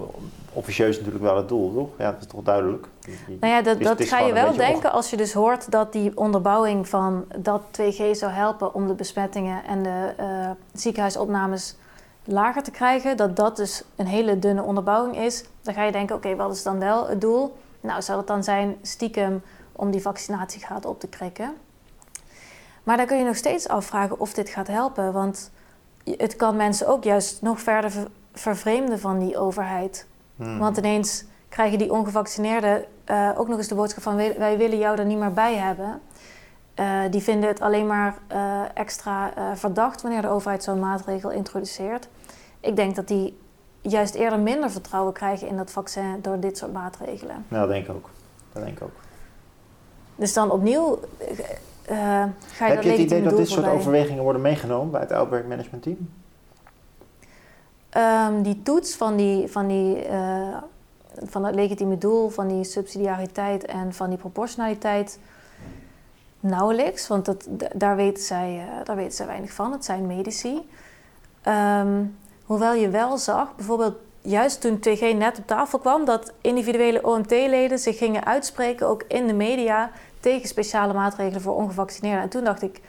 officieus natuurlijk wel het doel, toch? Ja, dat is toch duidelijk? Nou ja, dat, Dus dat ga je wel denken als je dus hoort dat die onderbouwing van dat 2G zou helpen om de besmettingen en de eh, ziekenhuisopnames lager te krijgen. Dat dat dus een hele dunne onderbouwing is. Dan ga je denken, oké, wat is dan wel het doel? Nou, zou het dan zijn stiekem om die vaccinatiegraad op te krikken? Maar dan kun je nog steeds afvragen of dit gaat helpen. Want het kan mensen ook juist nog verder ver- vervreemden van die overheid. Hm. Want ineens krijgen die ongevaccineerden eh, ook nog eens de boodschap van wij, willen jou er niet meer bij hebben. Eh, die vinden het alleen maar eh, extra verdacht wanneer de overheid zo'n maatregel introduceert. Ik denk dat die juist eerder minder vertrouwen krijgen in dat vaccin door dit soort maatregelen. Ja, dat denk ik ook. Dat denk ik ook. Dus dan opnieuw ga je Heb dat je het idee dat dit soort overwegingen worden meegenomen bij het Outbreak Management Team? Ehm, die toets van, die, van, die, eh, van het legitieme doel, van die subsidiariteit en van die proportionaliteit, nauwelijks. Want dat, daar, weten zij, eh, daar weten zij weinig van. Het zijn medici. Ehm, hoewel je wel zag, bijvoorbeeld juist toen 2G net op tafel kwam, dat individuele OMT-leden zich gingen uitspreken, ook in de media, tegen speciale maatregelen voor ongevaccineerden. En toen dacht ik,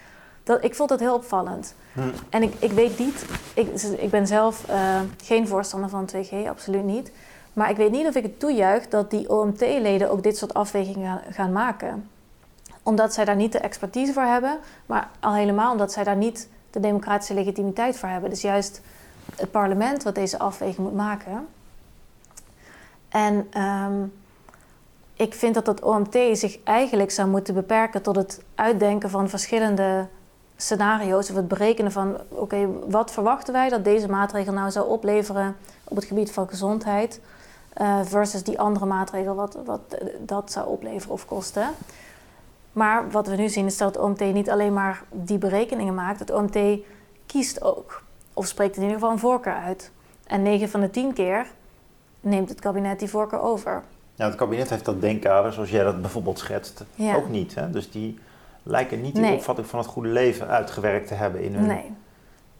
Dat, ik vond dat heel opvallend. Hm. En ik, ik weet niet, ik, ik ben zelf eh, geen voorstander van 2G, absoluut niet. Maar ik weet niet of ik het toejuich dat die OMT-leden ook dit soort afwegingen gaan, gaan maken. Omdat zij daar niet de expertise voor hebben, maar al helemaal omdat zij daar niet de democratische legitimiteit voor hebben. Dus juist het parlement wat deze afweging moet maken. En ehm, ik vind dat het OMT zich eigenlijk zou moeten beperken tot het uitdenken van verschillende scenario's of het berekenen van oké, wat verwachten wij dat deze maatregel nou zou opleveren op het gebied van gezondheid uh, versus die andere maatregel wat, wat dat zou opleveren of kosten. Maar wat we nu zien is dat het OMT niet alleen maar die berekeningen maakt, het OMT kiest ook. Of spreekt in ieder geval een voorkeur uit. En 9 van de 10 keer neemt het kabinet die voorkeur over. Ja, het kabinet heeft dat denkkader, zoals jij dat bijvoorbeeld schetst, ook niet. Hè? Dus die lijken niet die opvatting van het goede leven uitgewerkt te hebben in hun. Nee.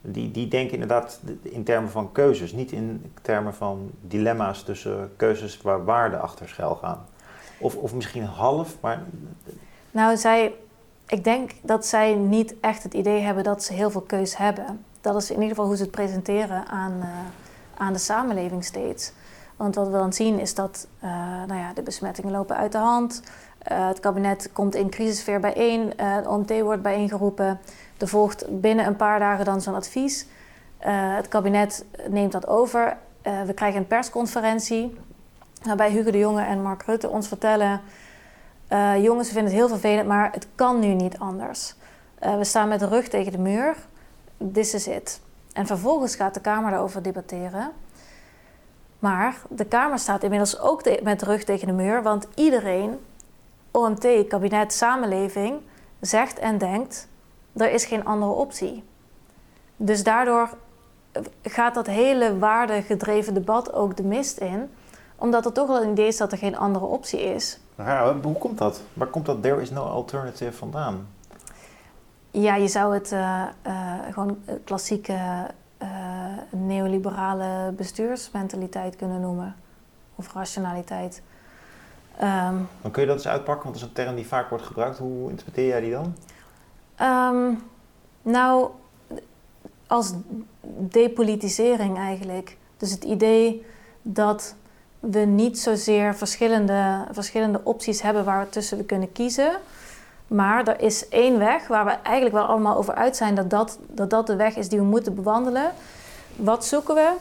Die, die denken inderdaad in termen van keuzes, niet in termen van dilemma's tussen keuzes waar waarden achter schuil gaan. Of, of misschien half, maar. Nou, zij, ik denk dat zij niet echt het idee hebben dat ze heel veel keus hebben. Dat is in ieder geval hoe ze het presenteren aan, uh, aan de samenleving steeds. Want wat we dan zien is dat uh, nou ja, de besmettingen lopen uit de hand. Uh, het kabinet komt in crisisfeer bijeen. Uh, het OMT wordt bijeengeroepen. Er volgt binnen een paar dagen dan zo'n advies. het kabinet neemt dat over. we krijgen een persconferentie. Waarbij Hugo de Jonge en Mark Rutte ons vertellen... jongens, we vinden het heel vervelend, maar het kan nu niet anders. we staan met de rug tegen de muur. This is it. En vervolgens gaat de Kamer daarover debatteren... Maar de Kamer staat inmiddels ook met de rug tegen de muur, want iedereen, OMT, kabinet, samenleving, zegt en denkt: er is geen andere optie. Dus daardoor gaat dat hele waardegedreven debat ook de mist in, omdat er toch wel een idee is dat er geen andere optie is. Ja, hoe komt dat? Waar komt dat there is no alternative vandaan? Ja, je zou het uh, uh, gewoon klassieke uh, neoliberale bestuursmentaliteit kunnen noemen. Of rationaliteit. Um, dan kun je dat eens uitpakken, want dat is een term die vaak wordt gebruikt. Hoe interpreteer jij die dan? Um, nou, als depolitisering eigenlijk. Dus het idee dat we niet zozeer verschillende, verschillende opties hebben waar we tussen we kunnen kiezen. Maar er is één weg waar we eigenlijk wel allemaal over uit zijn dat dat, dat dat de weg is die we moeten bewandelen. Wat zoeken we?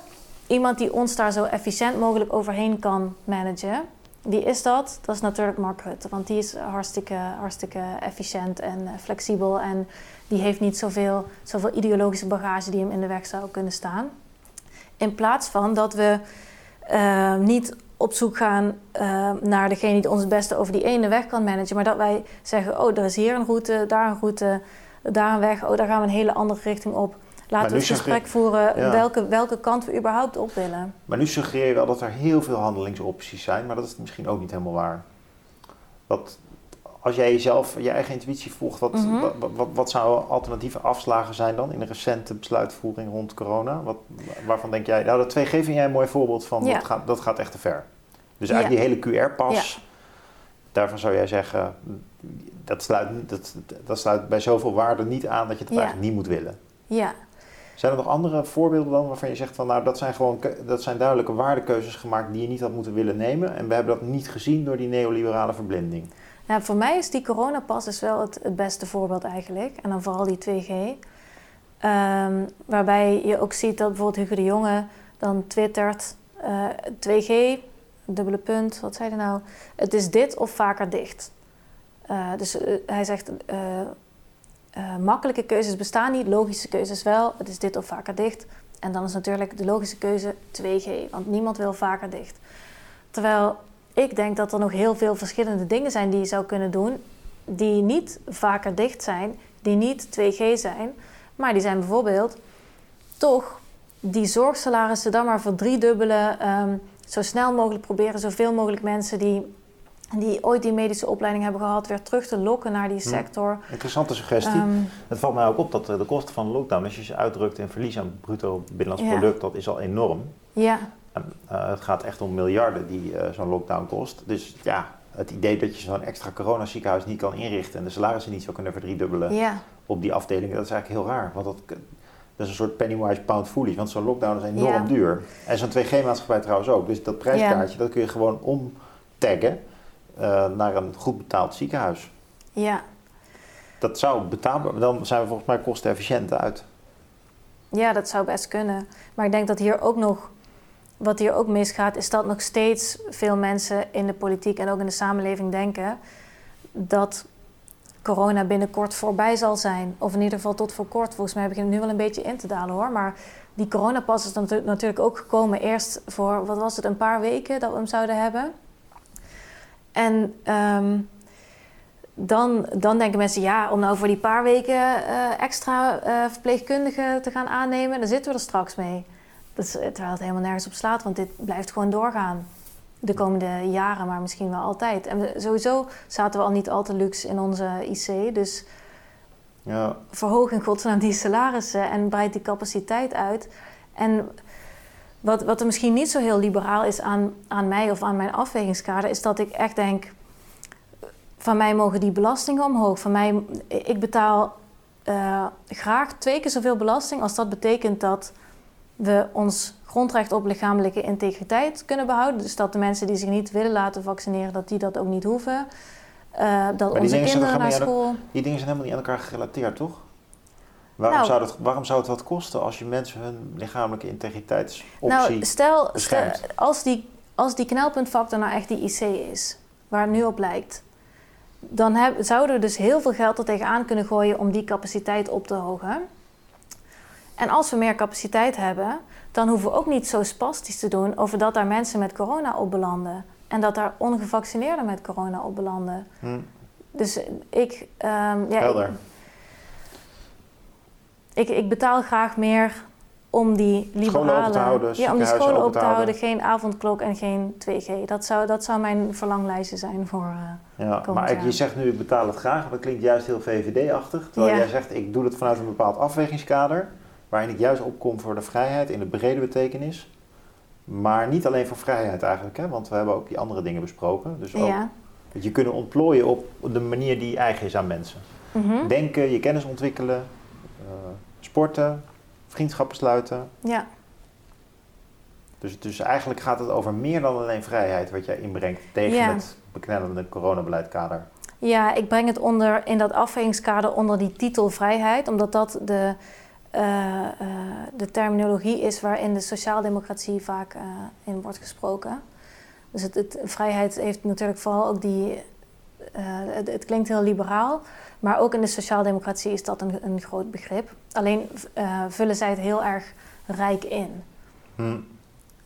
Iemand die ons daar zo efficiënt mogelijk overheen kan managen. Wie is dat? Dat is natuurlijk Mark Rutte, want die is hartstikke, hartstikke efficiënt en flexibel en die heeft niet zoveel, zoveel ideologische bagage die hem in de weg zou kunnen staan. In plaats van dat we uh, niet op zoek gaan uh, naar degene die ons het beste over die ene weg kan managen. Maar dat wij zeggen, oh, er is hier een route, daar een route, daar een weg. Oh, daar gaan we een hele andere richting op. Laten we het gesprek voeren welke, welke kant we überhaupt op willen. Maar nu suggereer je wel dat er heel veel handelingsopties zijn. Maar dat is misschien ook niet helemaal waar. Wat, als jij jezelf, je eigen intuïtie volgt, wat, mm wat, wat, wat, zouden alternatieve afslagen zijn dan in de recente besluitvoering rond corona? Wat, waarvan denk jij, nou dat 2G vind jij een mooi voorbeeld van, dat, gaat, dat gaat echt te ver. Dus eigenlijk die hele QR-pas, daarvan zou jij zeggen, dat sluit, dat, dat sluit bij zoveel waarde niet aan dat je het eigenlijk niet moet willen. Ja. Zijn er nog andere voorbeelden dan waarvan je zegt van nou dat zijn gewoon dat zijn duidelijke waardekeuzes gemaakt die je niet had moeten willen nemen en we hebben dat niet gezien door die neoliberale verblinding? Nou, voor mij is die coronapas dus wel het, beste voorbeeld eigenlijk. En dan vooral die 2G. Um, ehm, waarbij je ook ziet dat bijvoorbeeld Hugo de Jonge dan twittert... Uh, eh, 2G, dubbele punt, wat zei hij nou? Het is dit of vaker dicht. Uh, dus uh, hij zegt... makkelijke keuzes bestaan niet, logische keuzes wel. Het is dit of vaker dicht. En dan is natuurlijk de logische keuze 2G, want niemand wil vaker dicht. Terwijl ik denk dat er nog heel veel verschillende dingen zijn die je zou kunnen doen, die niet vaker dicht zijn, die niet 2G zijn, maar die zijn bijvoorbeeld toch die zorgsalarissen dan maar voor driedubbelen, um, zo snel mogelijk proberen zoveel mogelijk mensen die, die ooit die medische opleiding hebben gehad, weer terug te lokken naar die hm. sector. Interessante suggestie. Um, het valt mij ook op dat de kosten van de lockdown, als je ze uitdrukt in verlies aan bruto binnenlands product, dat is al enorm. Ja. Uh, het gaat echt om miljarden die uh, zo'n lockdown kost. Dus ja, het idee dat je zo'n extra coronaziekenhuis niet kan inrichten en de salarissen niet zou kunnen verdriedubbelen op die afdelingen, dat is eigenlijk heel raar. Want dat, dat is een soort pennywise pound foolish, want zo'n lockdown is enorm duur. En zo'n 2G-maatschappij trouwens ook. Dus dat prijskaartje, dat kun je gewoon omtaggen eh, naar een goed betaald ziekenhuis. ja. Dat zou betaalbaar, dan zijn we volgens mij kostenefficiënt uit. Ja, dat zou best kunnen. Maar ik denk dat hier ook nog, wat hier ook misgaat, is dat nog steeds veel mensen in de politiek en ook in de samenleving denken dat corona binnenkort voorbij zal zijn. Of in ieder geval tot voor kort. Volgens mij begint het nu wel een beetje in te dalen hoor. Maar die coronapas is natu- natuurlijk ook gekomen eerst voor, wat was het, een paar weken dat we hem zouden hebben. En ehm, dan, dan denken mensen, ja, om nou voor die paar weken eh, extra eh, verpleegkundigen te gaan aannemen, dan zitten we er straks mee. Dat is, eh, terwijl het helemaal nergens op slaat, want dit blijft gewoon doorgaan. De komende jaren, maar misschien wel altijd. En sowieso zaten we al niet al te luxe in onze IC. Dus Ja, verhoog in godsnaam die salarissen en breid die capaciteit uit. En wat, wat er misschien niet zo heel liberaal is aan, aan mij of aan mijn afwegingskader, is dat ik echt denk: van mij mogen die belastingen omhoog. Van mij, ik betaal eh, graag twee keer zoveel belasting als dat betekent dat we ons grondrecht op lichamelijke integriteit kunnen behouden. Dus dat de mensen die zich niet willen laten vaccineren, dat die dat ook niet hoeven. Eh, dat onze kinderen naar school. die dingen zijn helemaal niet aan elkaar gerelateerd, toch? Waarom, Nou- zou dat, waarom zou het wat kosten als je mensen hun lichamelijke integriteitsoptie... Nou, stel, als, die, als die knelpuntfactor nou echt die IC is, waar het nu op lijkt, dan heb, zouden we dus heel veel geld er tegenaan kunnen gooien om die capaciteit op te hogen. En als we meer capaciteit hebben, dan hoeven we ook niet zo spastisch te doen over dat daar mensen met corona op belanden. En dat daar ongevaccineerden met corona op belanden. Hm, Dus ik, ehm, ja, helder. ik, ik betaal graag meer om die liberale... Scholen open te houden, ja, om die scholen open te houden. Geen avondklok en geen 2G. Dat zou, dat zou mijn verlanglijstje zijn voor... eh, Ja, maar ik- je zegt nu, ik betaal het graag. Dat klinkt juist heel VVD-achtig. Terwijl Ja. jij zegt, ik doe het vanuit een bepaald afwegingskader. Waarin ik juist opkom voor de vrijheid in de brede betekenis. Maar niet alleen voor vrijheid eigenlijk. Hè? Want we hebben ook die andere dingen besproken. Dus ook ja. dat je kunnen ontplooien op de manier die eigen is aan mensen. Mhm. Denken, je kennis ontwikkelen, eh, sporten, vriendschappen sluiten. ja. Dus, dus eigenlijk gaat het over meer dan alleen vrijheid wat jij inbrengt tegen Ja. het beknellende coronabeleidkader. Ja, ik breng het onder, in dat afwegingskader onder die titel vrijheid. Omdat dat de, eh, eh, de terminologie is waarin de sociaaldemocratie vaak eh, in wordt gesproken. Dus het, het, vrijheid heeft natuurlijk vooral ook die... eh, het, het klinkt heel liberaal, maar ook in de sociaaldemocratie is dat een, een groot begrip. Alleen eh, vullen zij het heel erg rijk in. Hm.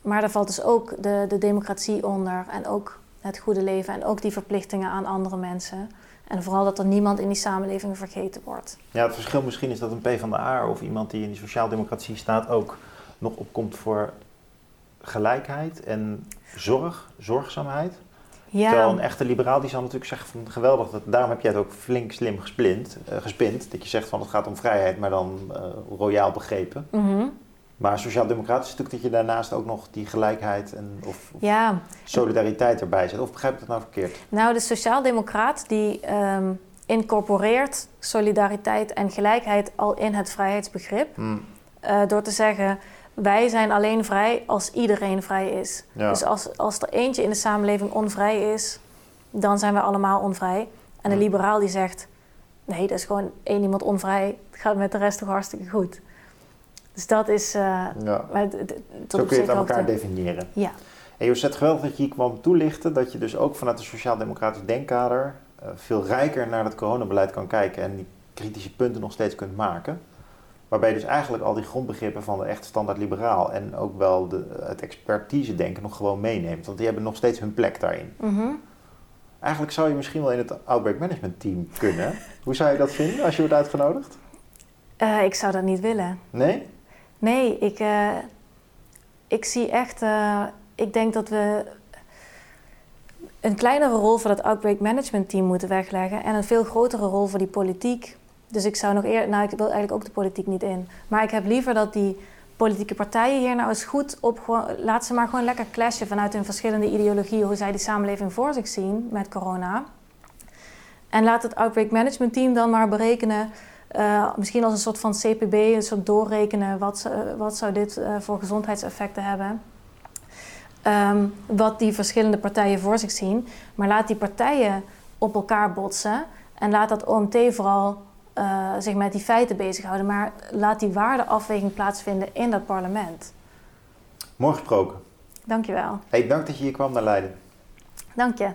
Maar daar valt dus ook de, de democratie onder en ook het goede leven en ook die verplichtingen aan andere mensen. En vooral dat er niemand in die samenleving vergeten wordt. Ja, het verschil misschien is dat een PvdA of iemand die in die sociaaldemocratie staat ook nog opkomt voor gelijkheid en zorg, zorgzaamheid. Terwijl een Ja, echte liberaal die zal natuurlijk zeggen van geweldig, dat, daarom heb jij het ook flink slim gesplint, gespind. Dat je zegt van het gaat om vrijheid, maar dan eh, royaal begrepen. mhm. Maar sociaal-democratisch is natuurlijk dat je daarnaast ook nog die gelijkheid en, of, of ja. solidariteit erbij zet. Of begrijp ik dat nou verkeerd? nou de sociaaldemocraat die ehm, incorporeert solidariteit en gelijkheid al in het vrijheidsbegrip. Hm, eh, door te zeggen, wij zijn alleen vrij als iedereen vrij is. ja. Dus als, als er eentje in de samenleving onvrij is, dan zijn we allemaal onvrij. En de Hm. liberaal die zegt, nee, dat is gewoon één iemand onvrij. Het gaat met de rest toch hartstikke goed. Dus dat is eh, ja. maar Zo kun je het aan elkaar definiëren. Ja, En Josette, geweldig dat je hier kwam toelichten dat je dus ook vanuit een sociaal-democratisch denkkader eh, veel rijker naar het coronabeleid kan kijken en die kritische punten nog steeds kunt maken. Waarbij dus eigenlijk al die grondbegrippen van de echt standaard liberaal en ook wel de, het expertise denken nog gewoon meeneemt. Want die hebben nog steeds hun plek daarin. Mhm. Eigenlijk zou je misschien wel in het Outbreak Management team kunnen. Hoe zou je dat vinden als je wordt uitgenodigd? Eh, ik zou dat niet willen. Nee? Nee, ik, eh, ik zie echt. eh, ik denk dat we een kleinere rol voor het outbreak management team moeten wegleggen en een veel grotere rol voor die politiek. Dus ik zou nog eerder. Nou, ik wil eigenlijk ook de politiek niet in. Maar ik heb liever dat die politieke partijen hier nou eens goed op... gewoon- Laat ze maar gewoon lekker clashen vanuit hun verschillende ideologieën... hoe zij die samenleving voor zich zien met corona. En laat het Outbreak Management Team dan maar berekenen... eh, misschien als een soort van CPB, een soort doorrekenen... wat, ze- wat zou dit eh, voor gezondheidseffecten hebben... Ehm, wat die verschillende partijen voor zich zien. Maar laat die partijen op elkaar botsen. En laat dat OMT vooral eh, zich met die feiten bezighouden. Maar laat die waardeafweging plaatsvinden in dat parlement. Mooi gesproken. Dankjewel. Hey, dank dat je hier kwam naar Leiden. Dank je.